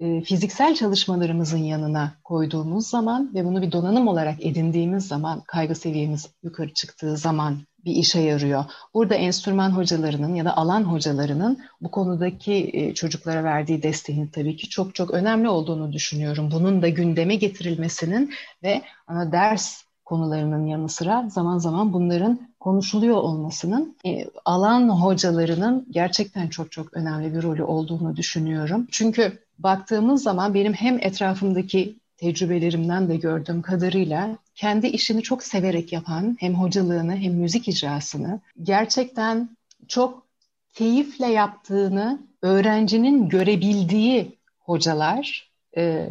e, fiziksel çalışmalarımızın yanına koyduğumuz zaman ve bunu bir donanım olarak edindiğimiz zaman kaygı seviyemiz yukarı çıktığı zaman bir işe yarıyor. Burada enstrüman hocalarının ya da alan hocalarının bu konudaki e, çocuklara verdiği desteğin tabii ki çok çok önemli olduğunu düşünüyorum. Bunun da gündeme getirilmesinin ve ana ders konularının yanı sıra zaman zaman bunların konuşuluyor olmasının e, alan hocalarının gerçekten çok çok önemli bir rolü olduğunu düşünüyorum. Çünkü baktığımız zaman benim hem etrafımdaki tecrübelerimden de gördüğüm kadarıyla kendi işini çok severek yapan hem hocalığını hem müzik icrasını gerçekten çok keyifle yaptığını öğrencinin görebildiği hocalar e,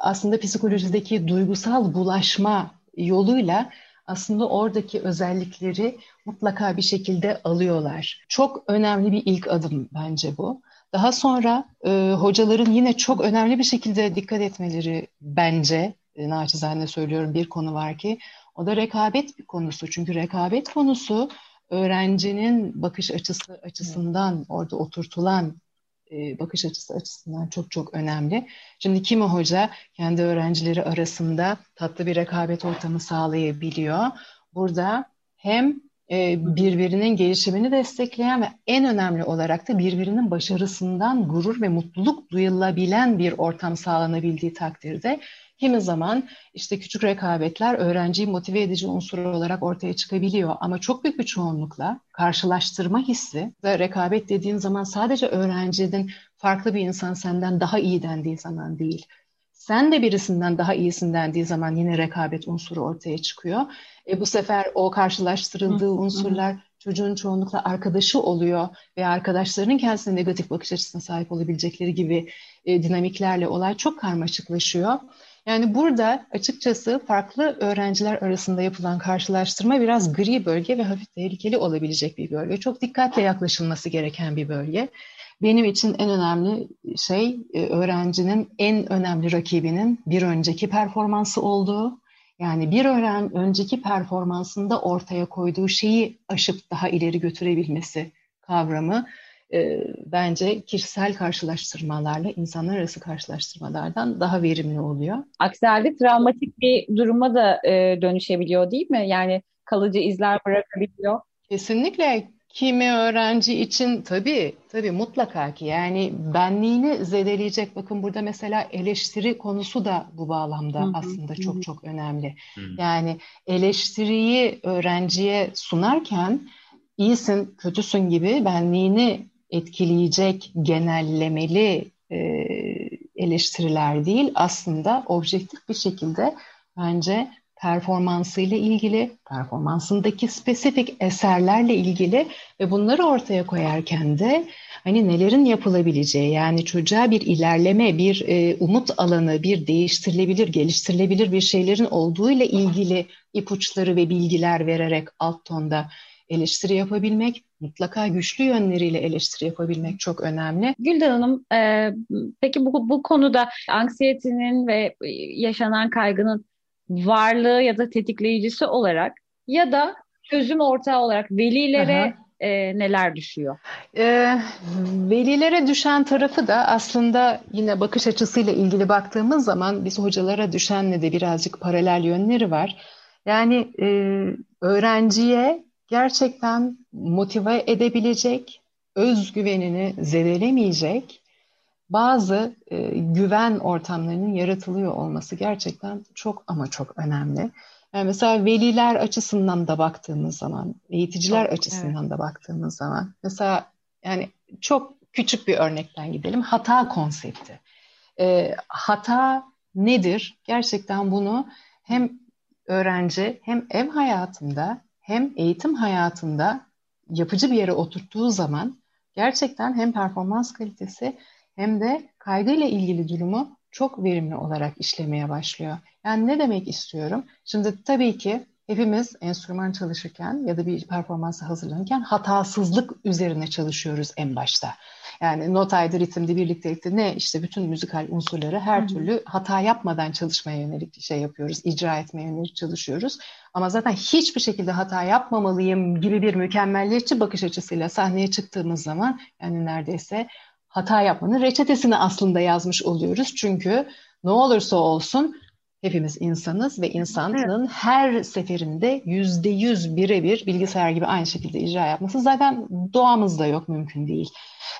aslında psikolojideki duygusal bulaşma yoluyla aslında oradaki özellikleri mutlaka bir şekilde alıyorlar. Çok önemli bir ilk adım bence bu. Daha sonra e, hocaların yine çok önemli bir şekilde dikkat etmeleri bence, e, naçizane söylüyorum bir konu var ki o da rekabet bir konusu. Çünkü rekabet konusu öğrencinin bakış açısı açısından orada oturtulan e, bakış açısı açısından çok çok önemli. Şimdi kimi hoca kendi öğrencileri arasında tatlı bir rekabet ortamı sağlayabiliyor. Burada hem birbirinin gelişimini destekleyen ve en önemli olarak da birbirinin başarısından gurur ve mutluluk duyulabilen bir ortam sağlanabildiği takdirde Kimi zaman işte küçük rekabetler öğrenciyi motive edici unsur olarak ortaya çıkabiliyor ama çok büyük bir çoğunlukla karşılaştırma hissi ve rekabet dediğin zaman sadece öğrencinin farklı bir insan senden daha iyi dendiği zaman değil. Sen de birisinden daha iyisin dendiği zaman yine rekabet unsuru ortaya çıkıyor. E bu sefer o karşılaştırıldığı unsurlar çocuğun çoğunlukla arkadaşı oluyor ve arkadaşlarının kendisine negatif bakış açısına sahip olabilecekleri gibi e, dinamiklerle olay çok karmaşıklaşıyor. Yani burada açıkçası farklı öğrenciler arasında yapılan karşılaştırma biraz gri bölge ve hafif tehlikeli olabilecek bir bölge. Çok dikkatle yaklaşılması gereken bir bölge. Benim için en önemli şey e, öğrencinin en önemli rakibinin bir önceki performansı olduğu. Yani bir öğren önceki performansında ortaya koyduğu şeyi aşıp daha ileri götürebilmesi kavramı e, bence kişisel karşılaştırmalarla insanlar arası karşılaştırmalardan daha verimli oluyor. Aksi halde travmatik bir duruma da e, dönüşebiliyor değil mi? Yani kalıcı izler bırakabiliyor. Kesinlikle kimi öğrenci için tabii tabii mutlaka ki yani benliğini zedeleyecek bakın burada mesela eleştiri konusu da bu bağlamda hı hı, aslında çok çok önemli. Hı. Yani eleştiriyi öğrenciye sunarken iyisin, kötüsün gibi benliğini etkileyecek genellemeli e, eleştiriler değil aslında objektif bir şekilde bence performansıyla ilgili, performansındaki spesifik eserlerle ilgili ve bunları ortaya koyarken de hani nelerin yapılabileceği yani çocuğa bir ilerleme, bir e, umut alanı, bir değiştirilebilir, geliştirilebilir bir şeylerin olduğu ile ilgili ipuçları ve bilgiler vererek alt tonda eleştiri yapabilmek, mutlaka güçlü yönleriyle eleştiri yapabilmek çok önemli. Gülden Hanım, e, peki bu, bu konuda anksiyetenin ve yaşanan kaygının varlığı ya da tetikleyicisi olarak ya da çözüm ortağı olarak velilere e, neler düşüyor? E, velilere düşen tarafı da aslında yine bakış açısıyla ilgili baktığımız zaman biz hocalara düşenle de birazcık paralel yönleri var. Yani e, öğrenciye gerçekten motive edebilecek, özgüvenini zedelemeyecek bazı e, güven ortamlarının yaratılıyor olması gerçekten çok ama çok önemli. Yani mesela veliler açısından da baktığımız zaman, eğiticiler çok, açısından evet. da baktığımız zaman, mesela yani çok küçük bir örnekten gidelim, hata konsepti. E, hata nedir? Gerçekten bunu hem öğrenci hem ev hayatında hem eğitim hayatında yapıcı bir yere oturttuğu zaman gerçekten hem performans kalitesi hem de kaygıyla ilgili durumu çok verimli olarak işlemeye başlıyor. Yani ne demek istiyorum? Şimdi tabii ki hepimiz enstrüman çalışırken ya da bir performansa hazırlanırken hatasızlık üzerine çalışıyoruz en başta. Yani notaydı, ritimdi, birliktelikti ne işte bütün müzikal unsurları her Hı-hı. türlü hata yapmadan çalışmaya yönelik şey yapıyoruz, icra etmeye yönelik çalışıyoruz. Ama zaten hiçbir şekilde hata yapmamalıyım gibi bir mükemmelliyetçi bakış açısıyla sahneye çıktığımız zaman yani neredeyse hata yapmanın reçetesini aslında yazmış oluyoruz. Çünkü ne olursa olsun Hepimiz insanız ve insanın evet. her seferinde yüzde yüz birebir bilgisayar gibi aynı şekilde icra yapması zaten doğamızda yok, mümkün değil.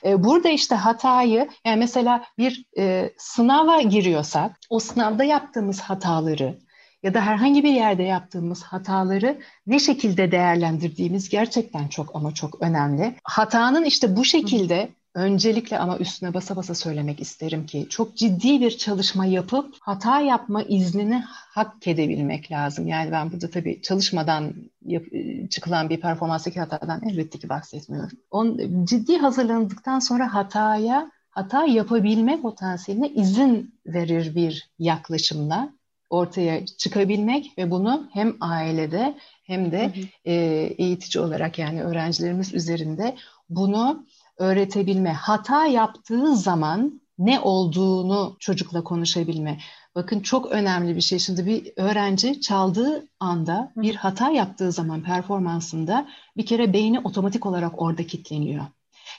Ee, burada işte hatayı, yani mesela bir e, sınava giriyorsak, o sınavda yaptığımız hataları ya da herhangi bir yerde yaptığımız hataları ne şekilde değerlendirdiğimiz gerçekten çok ama çok önemli. Hatanın işte bu şekilde Öncelikle ama üstüne basa basa söylemek isterim ki çok ciddi bir çalışma yapıp hata yapma iznini hak edebilmek lazım. Yani ben burada tabii çalışmadan yap, çıkılan bir performanstaki hatadan elbette ki bahsetmiyorum. On, ciddi hazırlandıktan sonra hataya, hata yapabilme potansiyeline izin verir bir yaklaşımla ortaya çıkabilmek ve bunu hem ailede hem de hı hı. E, eğitici olarak yani öğrencilerimiz üzerinde bunu öğretebilme. Hata yaptığı zaman ne olduğunu çocukla konuşabilme. Bakın çok önemli bir şey. Şimdi bir öğrenci çaldığı anda bir hata yaptığı zaman performansında bir kere beyni otomatik olarak orada kilitleniyor.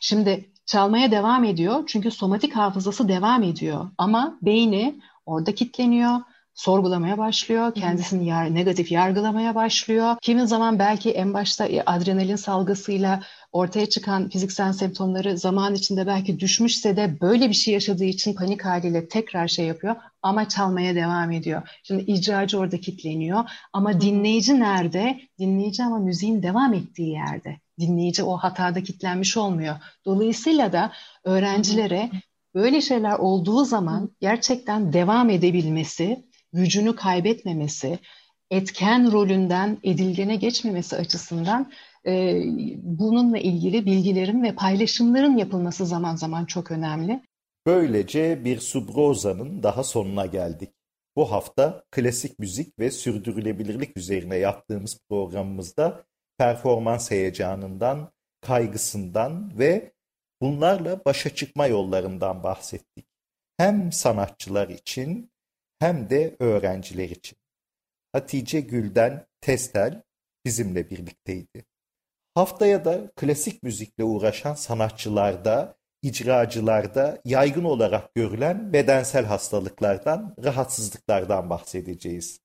Şimdi çalmaya devam ediyor çünkü somatik hafızası devam ediyor ama beyni orada kilitleniyor sorgulamaya başlıyor, kendisini yar, negatif yargılamaya başlıyor. Kimi zaman belki en başta adrenalin salgısıyla ortaya çıkan fiziksel semptomları zaman içinde belki düşmüşse de böyle bir şey yaşadığı için panik haliyle tekrar şey yapıyor ama çalmaya devam ediyor. Şimdi icracı orada kitleniyor ama dinleyici nerede? Dinleyici ama müziğin devam ettiği yerde. Dinleyici o hatada kitlenmiş olmuyor. Dolayısıyla da öğrencilere böyle şeyler olduğu zaman gerçekten devam edebilmesi gücünü kaybetmemesi, etken rolünden edilgene geçmemesi açısından e, bununla ilgili bilgilerin ve paylaşımların yapılması zaman zaman çok önemli. Böylece bir Subroza'nın daha sonuna geldik. Bu hafta klasik müzik ve sürdürülebilirlik üzerine yaptığımız programımızda performans heyecanından, kaygısından ve bunlarla başa çıkma yollarından bahsettik. Hem sanatçılar için hem de öğrenciler için. Hatice Gülden Testel bizimle birlikteydi. Haftaya da klasik müzikle uğraşan sanatçılarda, icracılarda yaygın olarak görülen bedensel hastalıklardan, rahatsızlıklardan bahsedeceğiz.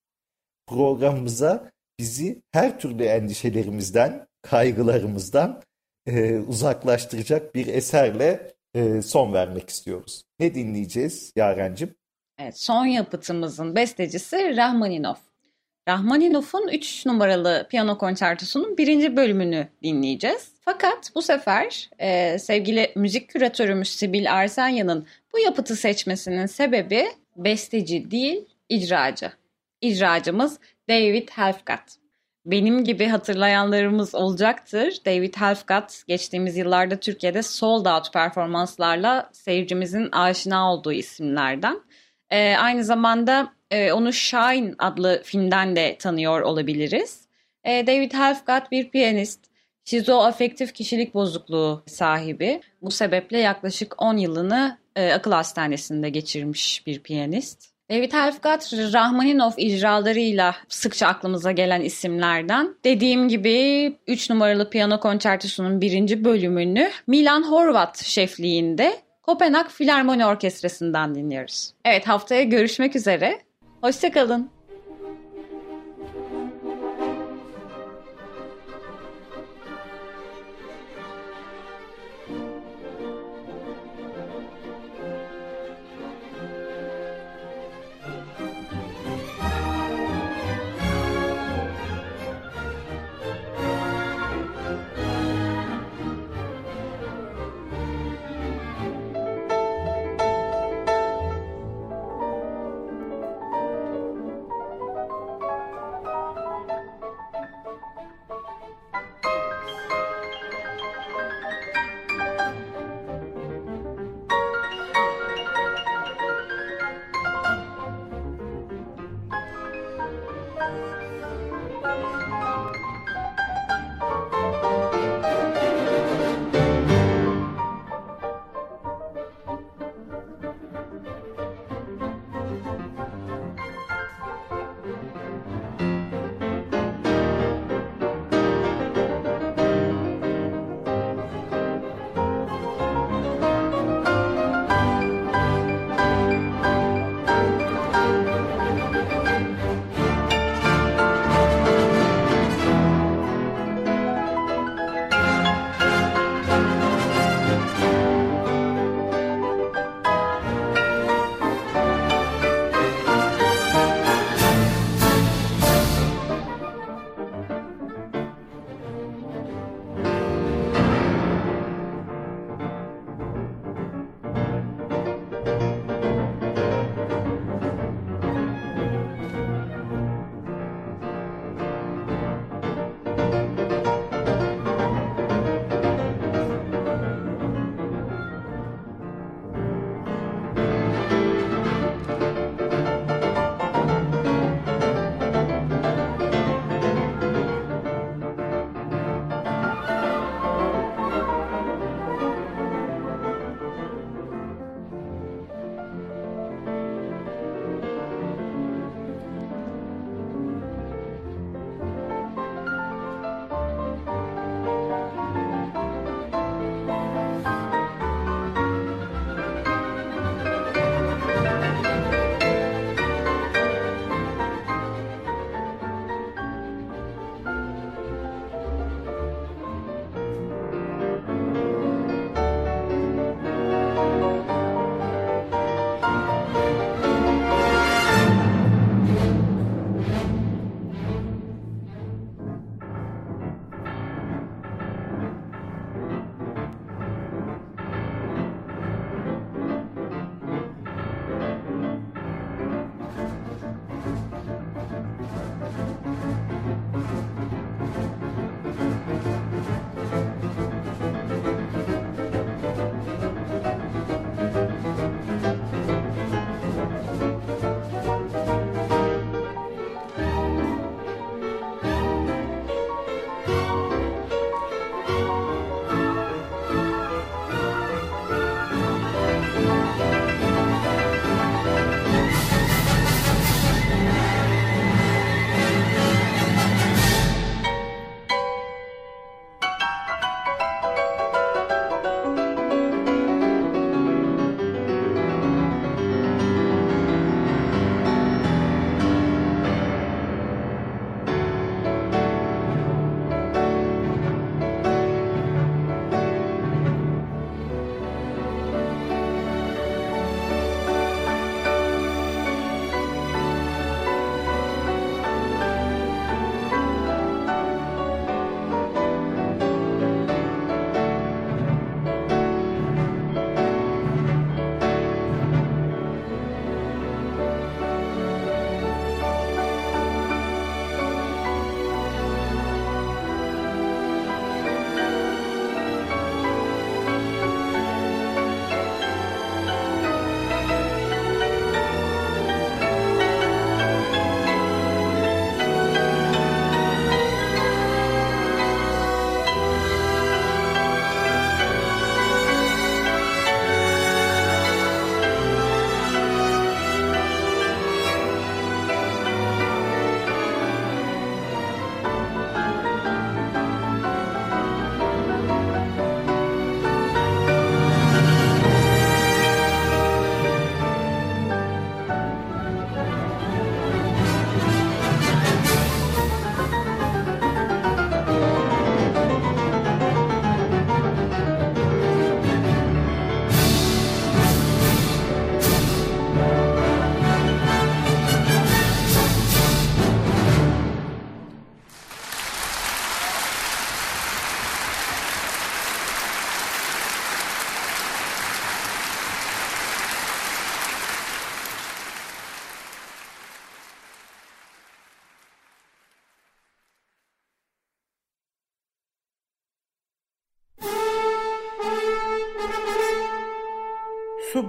Programımıza bizi her türlü endişelerimizden, kaygılarımızdan e, uzaklaştıracak bir eserle e, son vermek istiyoruz. Ne dinleyeceğiz Yarencim? Evet, son yapıtımızın bestecisi Rahmaninov. Rahmaninov'un 3 numaralı piyano konçertosunun birinci bölümünü dinleyeceğiz. Fakat bu sefer e, sevgili müzik küratörümüz Sibil Arsanya'nın bu yapıtı seçmesinin sebebi besteci değil, icracı. İcracımız David Helfgott. Benim gibi hatırlayanlarımız olacaktır. David Helfgott geçtiğimiz yıllarda Türkiye'de sold out performanslarla seyircimizin aşina olduğu isimlerden. E, aynı zamanda e, onu Shine adlı filmden de tanıyor olabiliriz. E, David Helfgott bir piyanist, şizoafektif kişilik bozukluğu sahibi. Bu sebeple yaklaşık 10 yılını e, akıl hastanesinde geçirmiş bir piyanist. David Helfgott, Rahmaninov icralarıyla sıkça aklımıza gelen isimlerden. Dediğim gibi 3 numaralı piyano konçertosunun birinci bölümünü Milan Horvat şefliğinde Kopenhag Filarmoni Orkestrası'ndan dinliyoruz. Evet haftaya görüşmek üzere. Hoşçakalın.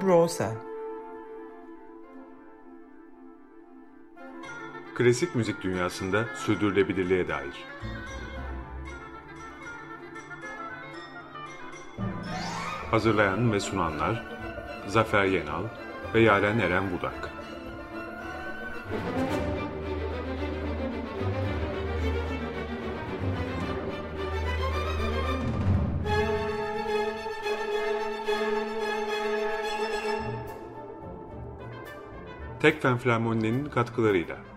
Subrosa Klasik müzik dünyasında sürdürülebilirliğe dair. Hazırlayan ve sunanlar Zafer Yenal ve Yaren Eren Budak. Tekfen Flamonli'nin katkılarıyla